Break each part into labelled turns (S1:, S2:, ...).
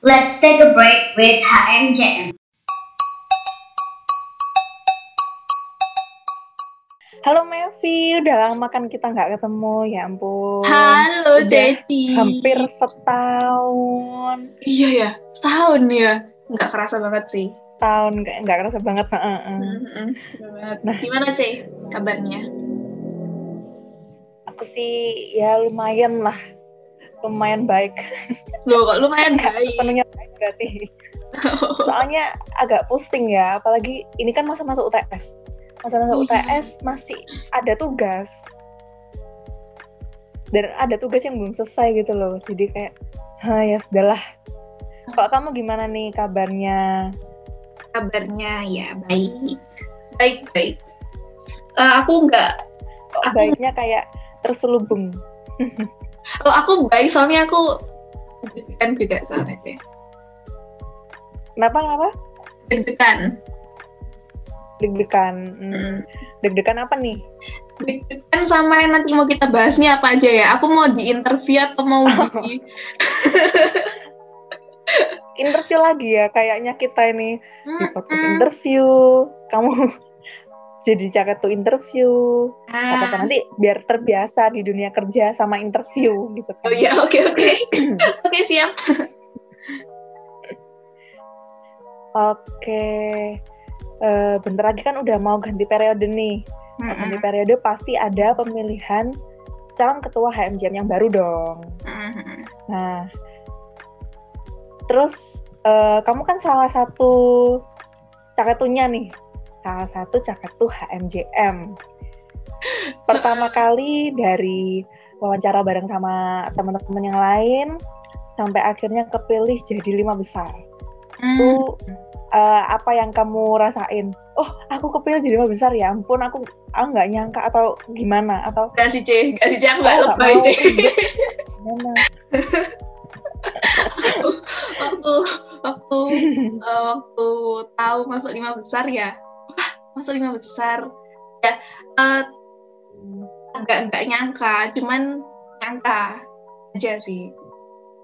S1: Let's take a break with HMJM.
S2: Halo Mevi, udah lama kan kita nggak ketemu, ya ampun.
S3: Halo
S2: Udah
S3: Dedi.
S2: Hampir setahun,
S3: Iya ya, setahun ya. Nggak kerasa banget sih.
S2: tahun nggak nggak kerasa banget. heeh, heeh.
S3: Mm-mm, bener banget.
S2: Nah.
S3: Gimana Teh kabarnya?
S2: Aku sih ya lumayan lah, lumayan baik.
S3: Loh kok lumayan baik.
S2: Sepenuhnya baik berarti. Soalnya agak pusing ya, apalagi ini kan masa-masa UTS. Masa-masa
S3: Iya.
S2: UTS masih ada tugas. Dan ada tugas yang belum selesai gitu loh. Jadi kayak, ha ya sudahlah. Kalau kamu gimana nih kabarnya?
S3: kabarnya ya baik. Baik baik. Eh, aku nggak.
S2: Kok
S3: Aku-
S2: baiknya kayak terselubung?
S3: Oh, aku baik soalnya aku deg-degan juga soalnya Teh.
S2: Kenapa kenapa?
S3: Deg-degan.
S2: Deg-degan. Hmm.
S3: Mm.
S2: Deg-degan apa nih?
S3: Deg-degan sama yang nanti mau kita bahasnya apa aja ya? Aku mau di interview atau mau di
S2: Interview lagi ya, kayaknya kita ini
S3: Mm-mm.
S2: interview. Kamu jadi jaket tuh interview.
S3: Ah.
S2: Apa nanti biar terbiasa di dunia kerja sama interview gitu kan.
S3: Oh iya, oke oke. Oke, siap.
S2: Oke. Eh, bentar lagi kan udah mau ganti periode nih. Ganti periode pasti ada pemilihan calon ketua HMJM yang baru dong.
S3: Mm-mm.
S2: Nah, terus eh, kamu kan salah satu caketunya nih, salah satu caketu HMJM. Pertama kali dari wawancara bareng sama teman-teman yang lain, sampai akhirnya kepilih jadi lima besar.
S3: Mm.
S2: Itu eh, apa yang kamu rasain? Oh, aku kepilih jadi lima besar ya ampun, aku aku nggak nyangka atau gimana atau
S3: Gak sih, C. Gak sih, C. Aku gak
S2: Oh, nggak
S3: lebay. C.
S2: gimana?
S3: waktu, waktu, eh, waktu tahu masuk lima besar ya. Masuk lima besar. Ya, eh, agak nggak nyangka. Cuman nyangka aja sih.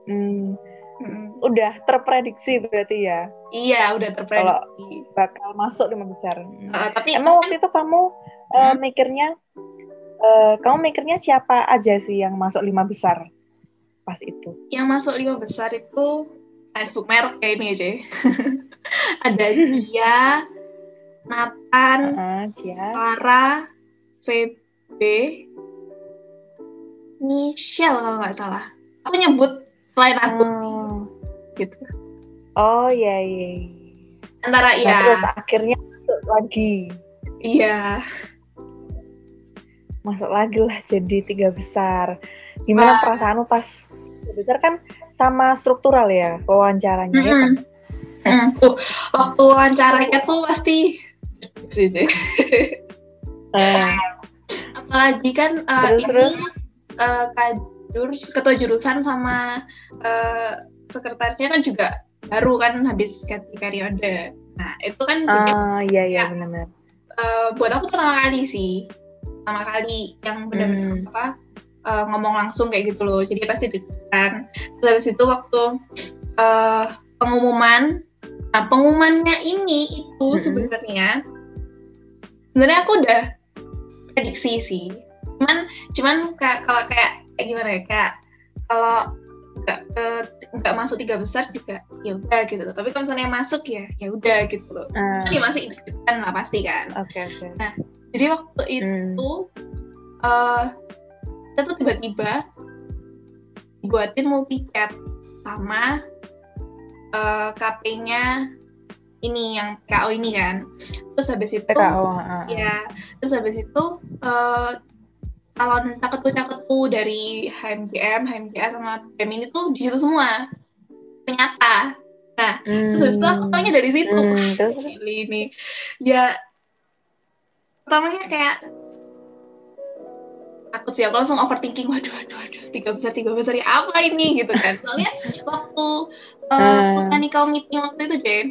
S2: Hmm.
S3: Mm.
S2: udah terprediksi berarti ya
S3: Iya, udah terprediksi.
S2: bakal masuk lima besar.
S3: Eh, tapi
S2: Emang waktu itu kamu eh,
S3: Hmm?
S2: mikirnya, eh, kamu mikirnya siapa aja sih yang masuk lima besar pas itu?
S3: yang masuk lima besar itu Facebook merek kayak ini aja. Ada dia, Nathan,
S2: Ah, Cia.
S3: Clara, VB, Michelle kalau nggak salah. Aku nyebut selain aku
S2: Oh.
S3: gitu.
S2: Oh iya iya. iya.
S3: Antara
S2: Nah,
S3: ya,
S2: terus akhirnya masuk lagi,
S3: iya,
S2: masuk lagi lah jadi tiga besar. Gimana
S3: Wah.
S2: perasaanmu pas besar kan sama struktural ya wawancaranya ya kan?
S3: Mm, tuh, waktu wawancaranya tuh pasti sih.
S2: Eh,
S3: apalagi kan uh,
S2: Terus,
S3: ini
S2: terus?
S3: uh, kajur ketua jurusan sama uh, sekretarisnya kan juga baru kan habis ganti periode. Nah itu kan
S2: ah iya iya
S3: Ya.
S2: benar.
S3: uh, buat aku pertama kali sih, pertama kali yang benar-benar
S2: Hmm.
S3: apa uh, ngomong langsung kayak gitu loh. Jadi pasti deg-degan. Terus habis itu waktu uh, pengumuman, nah pengumumannya ini itu
S2: Mm-mm.
S3: sebenarnya sebenarnya aku udah prediksi sih. Cuman cuman kayak kalau kayak gimana ya kayak kalau nggak eh, nggak masuk tiga besar juga ya udah gitu loh. Tapi kalau misalnya masuk ya ya udah gitu loh.
S2: Ah,
S3: Kan ya masih deg-degan lah pasti kan.
S2: Oke oke.
S3: Jadi waktu itu
S2: Hmm.
S3: itu eh kita tuh tiba-tiba dibuatin multicat sama eh, KP-nya ini yang KO ini kan terus habis itu
S2: PKO. ah, ah.
S3: ya terus habis itu eh calon caketu-caketu dari HMGM, HMGA sama BEM ini tuh di situ semua ternyata nah terus habis itu aku taunya dari situ
S2: Hmm,
S3: ini ya pertamanya kayak takut sih aku langsung overthinking waduh waduh waduh tiga besar tiga besar ya apa ini gitu kan soalnya waktu uh,
S2: Hmm.
S3: botanical meeting waktu itu deh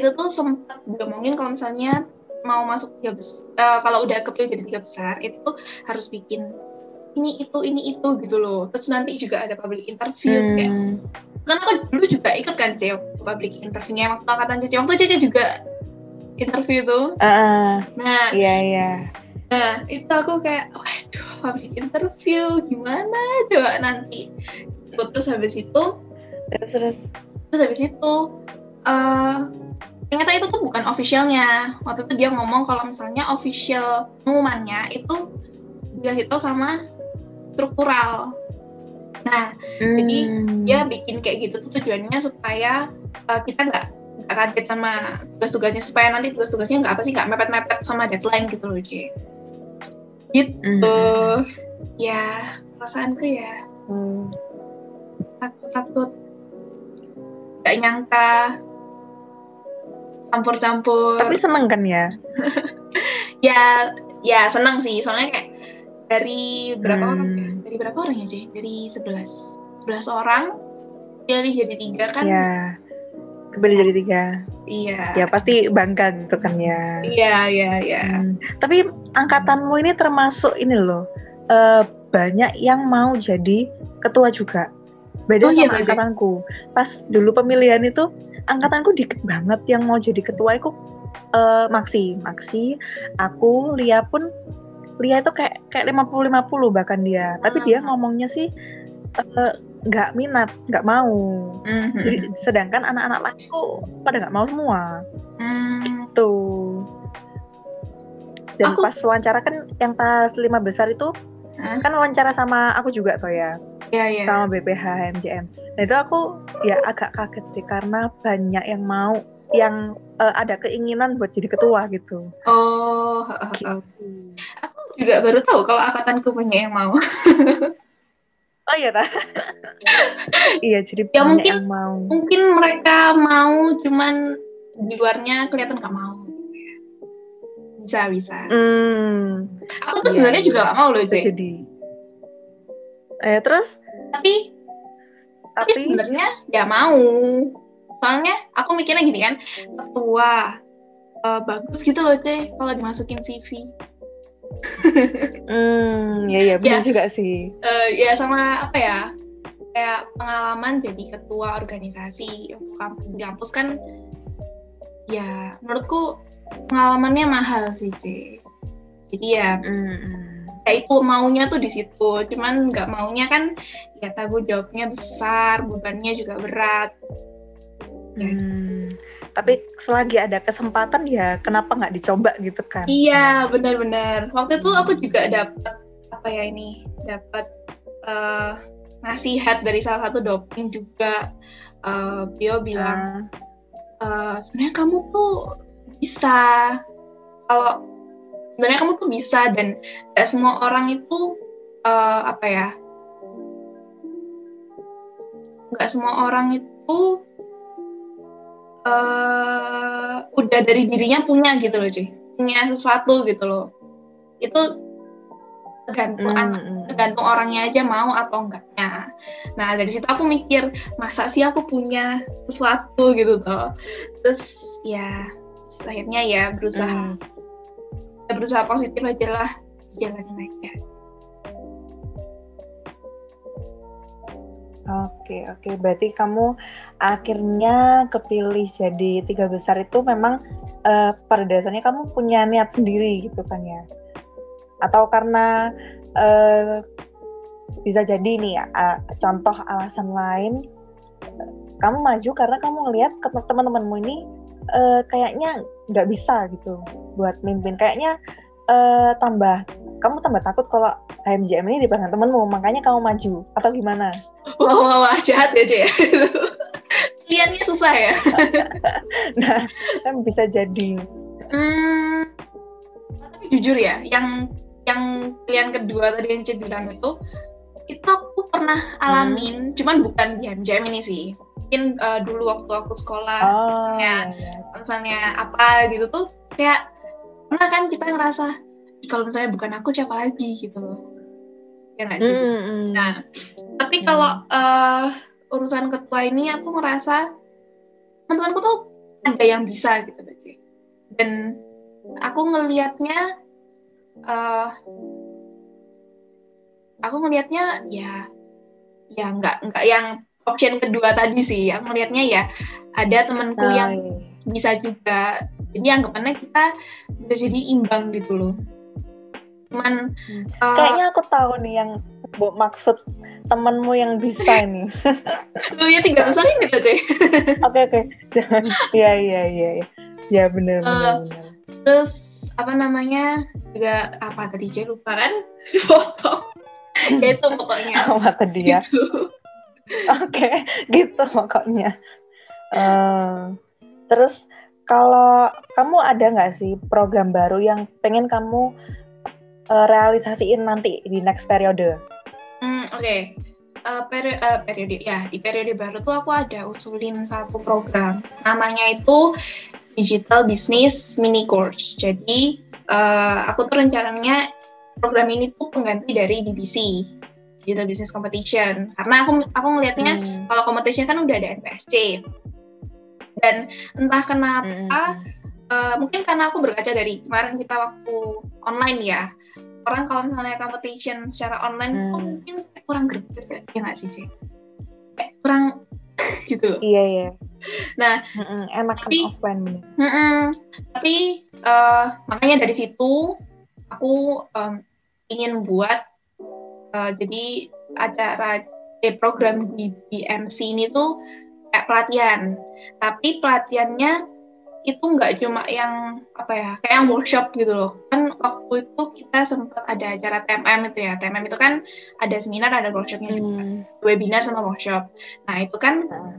S3: itu tuh sempat diomongin kalau misalnya mau masuk tiga besar kalau udah kepilih jadi tiga besar itu tuh harus bikin ini itu ini itu gitu loh terus nanti juga ada public interview terus kayak
S2: Hmm.
S3: kan aku dulu juga ikut kan Cece public interviewnya waktu angkatan Cece waktu Cece juga interview tuh
S2: Ah,
S3: nah
S2: iya iya.
S3: Nah, itu aku kayak, waduh, public interview, gimana coba nanti. Terus habis itu,
S2: Terus terus.
S3: terus habis itu, eh ternyata itu tuh bukan officialnya. Waktu itu dia ngomong kalau misalnya official pengumumannya itu dikasih tahu sama struktural. Nah, Jadi,
S2: Hmm.
S3: dia bikin kayak gitu tuh tujuannya supaya eh, kita nggak nggak kaget sama tugas-tugasnya, supaya nanti tugas-tugasnya nggak apa sih, nggak mepet-mepet sama deadline gitu loh, Ci. Gitu.
S2: Hmm.
S3: Ya perasaanku ya
S2: Hmm.
S3: takut-takut gak nyangka campur-campur
S2: Tapi seneng kan ya?
S3: ya ya senang sih soalnya kayak dari berapa
S2: Hmm.
S3: orang ya? dari berapa orang ya Jay? dari 11 11 orang jadi jadi tiga kan
S2: Ya. Kembali jadi tiga.
S3: iya
S2: Ya pasti bangga gitu kan ya.
S3: iya iya iya
S2: Hmm. Tapi angkatanmu ini termasuk ini loh. eh, banyak yang mau jadi ketua juga. Beda
S3: Oh, iya,
S2: sama
S3: Dek.
S2: angkatanku. Pas dulu pemilihan itu angkatanku dikit banget yang mau jadi ketua itu eh, Maksi, Maksi, aku, Lia pun Lia itu kayak kayak 50-50 bahkan dia. Tapi dia
S3: Hmm.
S2: ngomongnya sih eh, nggak minat, nggak mau.
S3: Mhm.
S2: Jadi sedangkan anak-anak lain tuh pada nggak mau semua
S3: Hmm,
S2: tuh dan
S3: Aku-
S2: pas wawancara kan yang pas lima besar itu kan wawancara sama aku juga tuh ya
S3: iya iya.
S2: sama BPH MJM nah itu aku ya agak kaget sih karena banyak yang mau yang eh, ada keinginan buat jadi ketua gitu.
S3: Oh
S2: gitu.
S3: Aku juga baru tahu kalau angkatanku banyak yang mau.
S2: Oh iya ta? Iya jadi
S3: Ya, mungkin-
S2: yang mau.
S3: mungkin mereka mau cuman di luarnya kelihatan nggak mau. Bisa bisa.
S2: Hmm.
S3: Aku tuh
S2: Iya,
S3: sebenarnya
S2: iya.
S3: juga nggak mau loh Jay.
S2: jadi. Eh terus
S3: tapi tapi
S2: tapi
S3: sebenarnya ya mau soalnya aku mikirnya gini kan ketua eh, bagus gitu loh ceh kalau dimasukin CV
S2: hmm ya ya benar
S3: Ya.
S2: juga sih
S3: Eh, ya sama apa ya kayak pengalaman jadi ketua organisasi di kampus kan ya menurutku pengalamannya mahal sih ceh jadi ya
S2: Hmm, hmm.
S3: Ya itu maunya tuh di situ. Cuman nggak maunya kan ya tanggung jawabnya besar bebannya juga berat. Ya.
S2: Hmm, tapi selagi ada kesempatan ya kenapa nggak dicoba gitu kan?
S3: iya benar-benar. Waktu itu aku juga dapat apa ya ini dapat eh, nasihat dari salah satu doping juga. Beliau bilang
S2: Ah,
S3: eh, sebenarnya kamu tuh bisa kalau sebenarnya kamu tuh bisa dan gak semua orang itu eh, apa ya nggak semua orang itu eh udah dari dirinya punya gitu loh cuy punya sesuatu gitu loh itu tergantung
S2: hmm,
S3: anak
S2: hmm.
S3: tergantung orangnya aja mau atau enggaknya. Nah dari situ aku mikir masa sih aku punya sesuatu gitu tuh. Terus ya terus akhirnya ya berusaha
S2: Hmm.
S3: Berusaha positif aja lah jalanin aja.
S2: Oke oke, berarti kamu akhirnya kepilih jadi tiga besar itu memang eh, pada dasarnya kamu punya niat sendiri gitu kan ya? Atau karena eh, bisa jadi nih ya, eh, contoh alasan lain, eh, kamu maju karena kamu ngelihat teman-temanmu ini eh, kayaknya nggak bisa gitu buat mimpin, kayaknya eh, tambah kamu tambah takut kalau HMJM ini dipegang temenmu, makanya kamu maju atau gimana?
S3: Wah wah wah jahat ya cuy. Pilihannya susah ya.
S2: Nah, kan bisa jadi.
S3: Hmm, tapi jujur ya, yang yang pilihan kedua tadi yang Cie bilang itu, itu aku pernah alamin, cuman bukan di MJM ini sih. Mungkin eh, dulu waktu aku sekolah,
S2: Oh,
S3: misalnya,
S2: iya, iya.
S3: misalnya apa gitu tuh, kayak pernah kan kita ngerasa, "Ih, kalau misalnya bukan aku siapa lagi gitu loh. Ya nggak sih?
S2: Hmm, hmm.
S3: Nah, tapi
S2: Hmm.
S3: kalau eh, urusan ketua ini aku ngerasa teman-temanku tuh ada yang bisa gitu loh. Dan aku ngelihatnya eh aku ngelihatnya ya ya nggak nggak yang option kedua tadi sih aku melihatnya ya ada temanku
S2: Nah,
S3: yang
S2: iya.
S3: bisa juga jadi anggapannya kita bisa jadi imbang gitu loh cuman
S2: Hmm.
S3: eh,
S2: Kayaknya aku tahu nih yang bu, maksud temenmu yang bisa ini.
S3: lu ya tiga besar ini aja
S2: Oke oke. Iya iya iya. iya. Ya benar benar
S3: Eh,
S2: benar.
S3: terus apa namanya juga apa tadi saya lupa kan foto ya itu pokoknya
S2: Mata dia.
S3: gitu
S2: Oke, gitu pokoknya. Eh, terus kalau kamu ada nggak sih program baru yang pengen kamu eh, realisasiin nanti di next periode?
S3: Hmm, oke. Eh, peri- eh, periode ya di periode baru tuh aku ada usulin satu program namanya itu Digital Business Mini Course. Jadi eh, aku tuh rencananya program ini tuh pengganti dari BBC Digital Business Competition karena aku aku ngelihatnya
S2: Hmm.
S3: kalau competition kan udah ada NPSC dan entah kenapa
S2: Hmm,
S3: Eh, mungkin karena aku berkaca dari kemarin kita waktu online ya orang kalau misalnya competition secara online
S2: Hmm.
S3: tuh mungkin kurang greget ya ya nggak sih kayak kurang gitu loh
S2: Iya iya.
S3: Nah,
S2: Hmm, enak kan
S3: tapi-
S2: offline bener.
S3: Tapi eh, makanya dari situ aku em, ingin buat eh, jadi acara eh, program di BMC ini tuh kayak pelatihan. Tapi pelatihannya itu nggak cuma yang apa ya kayak yang workshop gitu loh. Kan waktu itu kita sempat ada acara TMM itu ya. TMM itu kan ada seminar ada workshopnya juga.
S2: Hmm.
S3: webinar sama workshop. Nah itu kan
S2: Nah,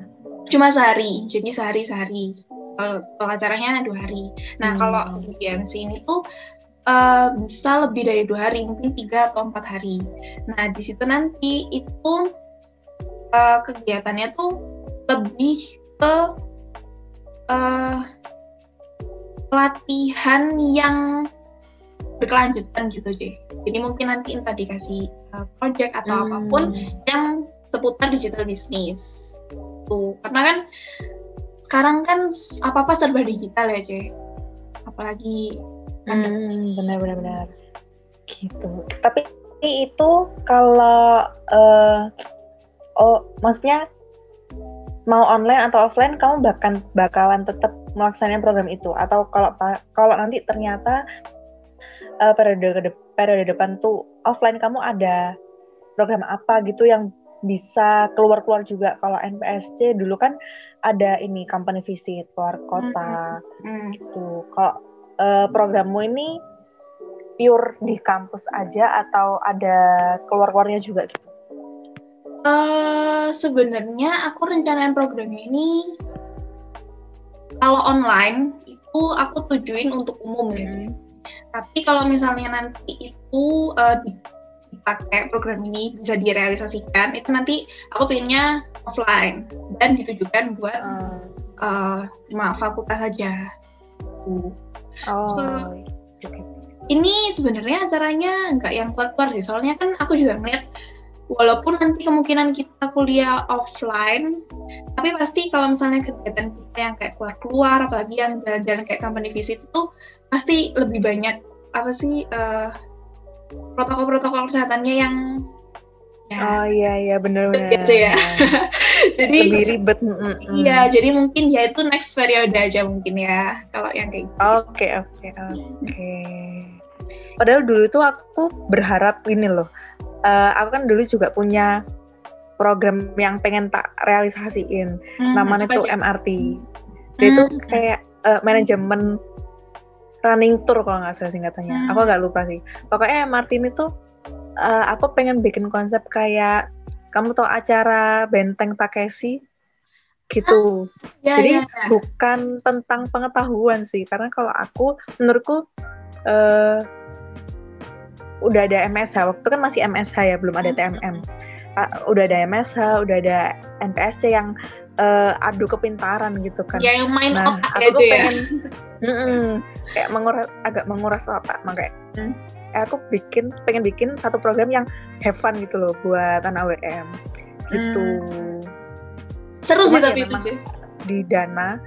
S3: cuma sehari. Jadi sehari sehari kalau kalau acaranya dua hari. Nah
S2: Hmm.
S3: kalau di BMC ini tuh eh, bisa lebih dari dua hari mungkin tiga atau empat hari. Nah di situ nanti itu eh, kegiatannya tuh lebih ke eh, pelatihan yang berkelanjutan gitu deh jadi mungkin nanti entah dikasih eh, project atau
S2: hmm.
S3: apa pun yang seputar digital business. Tuh karena kan sekarang kan apa apa serba digital ya cuy apalagi
S2: Hmm, benar benar benar. Gitu. Tapi itu kalau eh oh maksudnya mau online atau offline kamu bahkan bakalan tetap melaksanakan program itu atau kalau kalau nanti ternyata eh, periode periode depan tuh offline kamu ada program apa gitu yang bisa keluar-keluar juga kalau NPSC dulu kan ada ini company visit keluar kota
S3: hmm,
S2: gitu. Kalau eh, programmu ini pure di kampus aja atau ada keluar-keluarnya juga gitu?
S3: eh sebenarnya aku rencanain programnya ini kalau online itu aku tujuin untuk umum ya cuy. tapi kalau misalnya nanti itu di- dipakai program ini bisa direalisasikan itu nanti aku pengennya offline dan ditujukan buat eh, cuma fakultas saja Tuh.
S2: Oh,
S3: Se-
S2: gitu.
S3: ini sebenarnya acaranya nggak yang keluar-keluar sih soalnya kan aku juga ngeliat walaupun nanti kemungkinan kita kuliah offline tapi pasti kalau misalnya kegiatan kita yang kayak keluar-keluar apalagi yang jalan-jalan kayak company visit itu pasti lebih banyak apa sih eh, protokol-protokol kesehatannya yang ya
S2: Oh iya iya benar-benar.
S3: Gitu ya. jadi
S2: Lebih ribet. mm, mm,
S3: iya jadi mungkin ya itu next periode aja mungkin ya kalau yang kayak gitu.
S2: Oke oke oke. Padahal dulu tuh aku berharap ini loh. eh, aku kan dulu juga punya program yang pengen tak realisasiin.
S3: Hmm,
S2: namanya tuh
S3: aja?
S2: MRT. Dia itu
S3: Hmm.
S2: kayak eh, manajemen running tour kalau nggak salah singkatannya.
S3: Hmm.
S2: Aku nggak lupa sih. Pokoknya MRT ini tuh eh, aku pengen bikin konsep kayak kamu tahu acara Benteng Takeshi gitu.
S3: Ya,
S2: Jadi
S3: ya, ya.
S2: bukan tentang pengetahuan sih, karena kalau aku menurutku eh udah ada MSH waktu kan masih MSH ya, belum ada TMM. Ah, udah ada MSH, udah ada NPSC yang eh, adu kepintaran gitu kan.
S3: ya yang main
S2: Nah,
S3: otak
S2: aku
S3: gitu
S2: tuh
S3: ya
S2: pengen mm-mm, kayak menguras agak menguras otak makanya
S3: Hmm.
S2: eh, aku bikin pengen bikin satu program yang have fun gitu loh buat anak WM gitu
S3: seru
S2: Cuman
S3: sih
S2: ya
S3: tapi itu
S2: di dana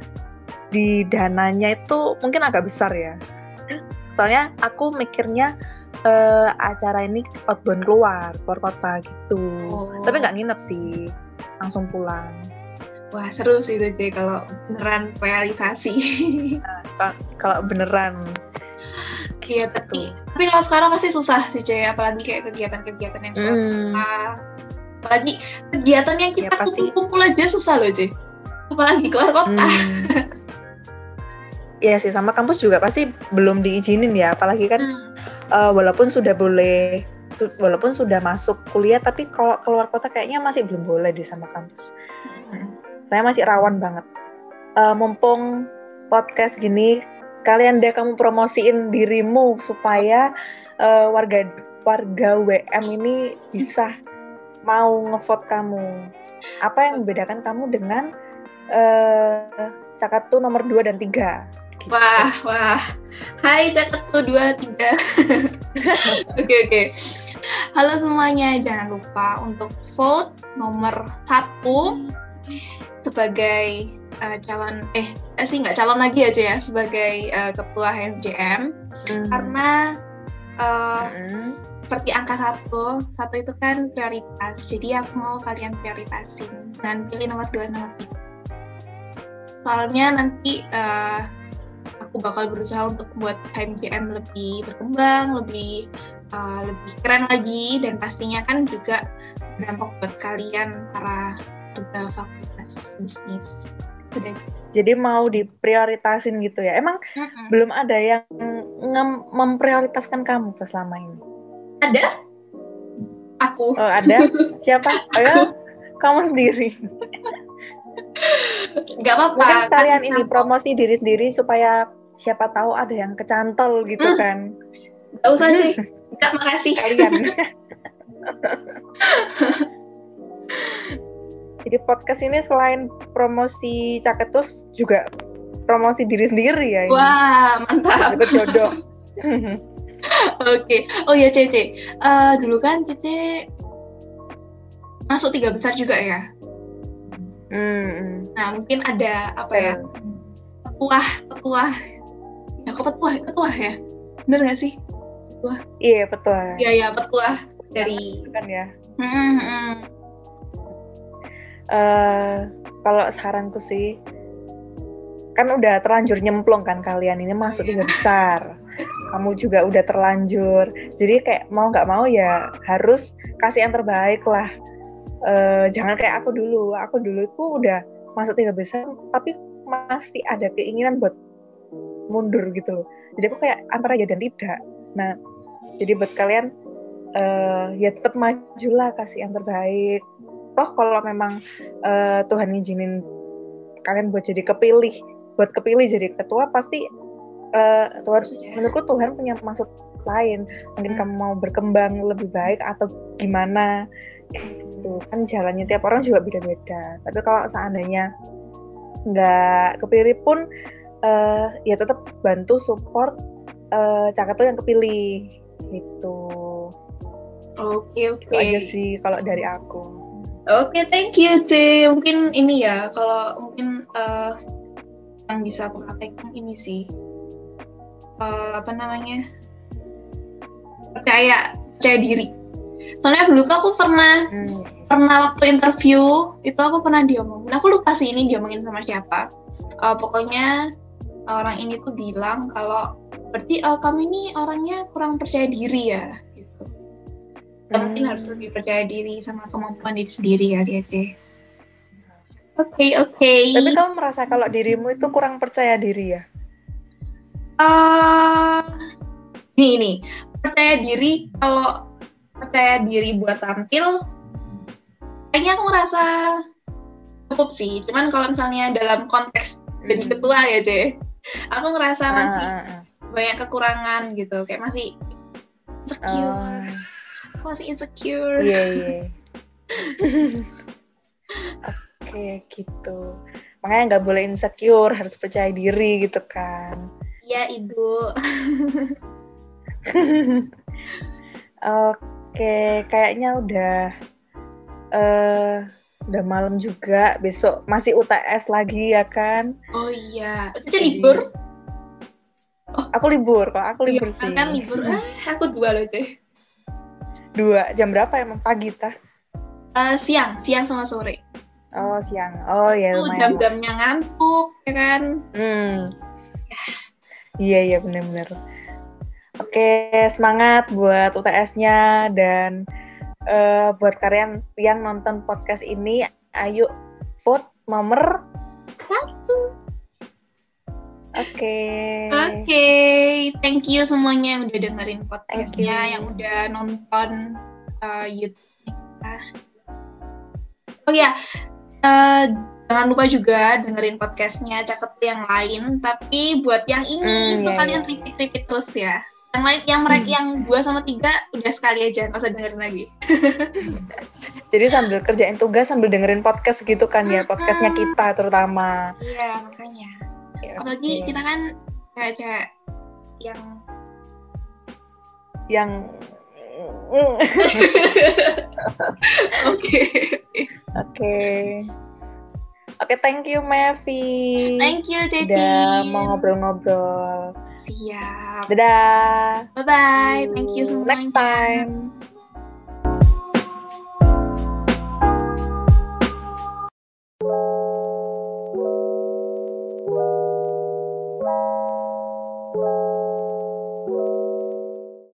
S2: di dananya itu mungkin agak besar ya soalnya aku mikirnya eh, acara ini outbound keluar keluar kota gitu
S3: Oh.
S2: tapi nggak nginep sih langsung pulang.
S3: Wah seru sih itu J kalau beneran realisasi.
S2: Ka- Kalau beneran
S3: Iya tapi tapi kalau sekarang pasti susah sih J apalagi kayak kegiatan-kegiatan yang
S2: Hmm.
S3: apalagi kegiatan yang kita
S2: Ya,
S3: kumpul-kumpul aja susah loh J. Apalagi keluar kota.
S2: Hmm. Iya sih sama kampus juga pasti belum diizinin ya apalagi kan
S3: Hmm.
S2: eh, walaupun sudah boleh su- walaupun sudah masuk kuliah tapi kalau keluar kota kayaknya masih belum boleh di sama kampus. Saya masih rawan banget. Eh, mumpung podcast gini kalian deh kamu promosiin dirimu supaya eh, warga warga WM ini bisa mau ngevote kamu. Apa yang membedakan kamu dengan eh Cakatu nomor 2 dan 3?
S3: Wah, wah. Hai Caketu 23. Oke, oke. Halo semuanya, jangan lupa untuk vote nomor satu sebagai eh, calon, eh eh, sih nggak calon lagi aja ya, sebagai eh, ketua HMJM. Karena eh,
S2: Mm.
S3: seperti angka satu, satu itu kan prioritas. Jadi aku mau kalian prioritasin dan pilih nomor dua, nomor tiga. Soalnya nanti eh, aku bakal berusaha untuk membuat HMJM lebih berkembang, lebih eh, lebih keren lagi, dan pastinya kan juga berdampak buat kalian para juga fakultas bisnis. Udah.
S2: Jadi mau diprioritasin gitu ya. Emang
S3: Mm-mm.
S2: belum ada yang memprioritaskan kamu selama ini.
S3: Ada? Aku.
S2: Oh, ada? Siapa? Ayo, kamu sendiri.
S3: Nggak apa-apa.
S2: Mungkin
S3: kan
S2: kalian ini promosi diri sendiri supaya siapa tahu ada yang kecantol gitu
S3: Hmm.
S2: kan.
S3: Nggak usah sih. Nggak, makasih.
S2: Kalian. Jadi podcast ini selain promosi Caketus juga promosi diri sendiri ya ini.
S3: Wah, mantap.
S2: Dapet jodoh.
S3: Oke. Oh ya, Cece. Eh, dulu kan Cece masuk tiga besar juga ya.
S2: Hmm.
S3: Nah, mungkin ada apa ya? Petuah, petuah. Ya, kok petuah? Petuah ya? Bener nggak sih?
S2: Iya betul.
S3: Iya, ya, petuah dari.
S2: kan ya.
S3: Hmm, hmm.
S2: Eh kalau saranku sih kan udah terlanjur nyemplung kan kalian ini masuk tiga besar. Kamu juga udah terlanjur. Jadi kayak mau nggak mau ya harus kasih yang terbaik lah. Eh, jangan kayak aku dulu. Aku dulu itu udah masuk tiga besar tapi masih ada keinginan buat mundur gitu loh. Jadi aku kayak antara ya dan tidak. Nah jadi buat kalian eh, ya tetap majulah kasih yang terbaik toh kalau memang eh, Tuhan ngizinin kalian buat jadi kepilih buat kepilih jadi ketua pasti eh, Tuhan
S3: Maksudnya?
S2: menurutku Tuhan punya maksud lain mungkin
S3: Hmm.
S2: kamu mau berkembang lebih baik atau gimana gitu kan jalannya tiap orang juga beda-beda tapi kalau seandainya nggak kepilih pun eh, ya tetap bantu support eh Cakato yang kepilih gitu
S3: Oke, oke.
S2: itu aja sih kalau dari aku
S3: Oke, thank you, C. Mungkin ini ya, kalau mungkin eh, yang bisa aku praktekkan ini sih. Eh, apa namanya? Percaya, percaya diri. Soalnya dulu tuh aku pernah
S2: Hmm.
S3: pernah waktu interview itu aku pernah diomongin aku lupa sih ini diomongin sama siapa Eh, pokoknya orang ini tuh bilang kalau berarti eh, kamu ini orangnya kurang percaya diri ya Kita mungkin
S2: Hmm.
S3: harus lebih percaya diri sama kemampuan diri sendiri ya deh oke oke
S2: Tapi kamu merasa kalau dirimu itu kurang percaya diri ya?
S3: Eh, ini ini percaya diri kalau percaya diri buat tampil kayaknya aku ngerasa cukup sih cuman kalau misalnya dalam konteks jadi
S2: Hmm.
S3: ketua ya deh aku ngerasa masih
S2: Ah, ah, ah.
S3: banyak kekurangan gitu kayak masih insecure
S2: Oh,
S3: aku masih insecure
S2: iya iya. Oke gitu. Makanya nggak boleh insecure, harus percaya diri gitu kan.
S3: iya ibu
S2: Oke, kayaknya udah eh udah malam juga. Besok masih UTS lagi ya kan?
S3: oh iya itu
S2: Jadi-
S3: libur
S2: Aku libur, kalau aku
S3: iya
S2: libur
S3: kan,
S2: sih.
S3: kan libur ah aku dua loh deh
S2: Dua jam berapa emang pagi tah?
S3: Eh, siang siang sama sore
S2: Oh siang. Oh ya lumayan.
S3: jam-jamnya ngantuk, ya kan?
S2: Hmm. Iya iya benar-benar. Oke semangat buat UTS-nya dan eh, buat kalian yang nonton podcast ini, ayo vote nomor. Oke.
S3: Oke, thank you semuanya yang udah dengerin podcastnya, yang udah nonton uh, YouTube kita. Oh ya, eh, jangan lupa juga dengerin podcastnya Caket yang lain. Tapi buat yang ini itu
S2: iya,
S3: kalian
S2: iya.
S3: repeat-repeat terus ya. Yang lain, yang mereka
S2: Hmm.
S3: yang dua sama tiga udah sekali aja, nggak usah dengerin lagi.
S2: Jadi sambil kerjain tugas sambil dengerin podcast gitu kan ya, podcastnya kita terutama.
S3: Iya makanya.
S2: Ya,
S3: Apalagi
S2: oke.
S3: kita kan cewek-cewek yang
S2: yang
S3: oke.
S2: Oke. Oke, thank you Mevi.
S3: Thank you, Teti.
S2: Udah mau ngobrol-ngobrol.
S3: Siap.
S2: Dadah.
S3: Bye bye. Thank you semuanya.
S2: Next time.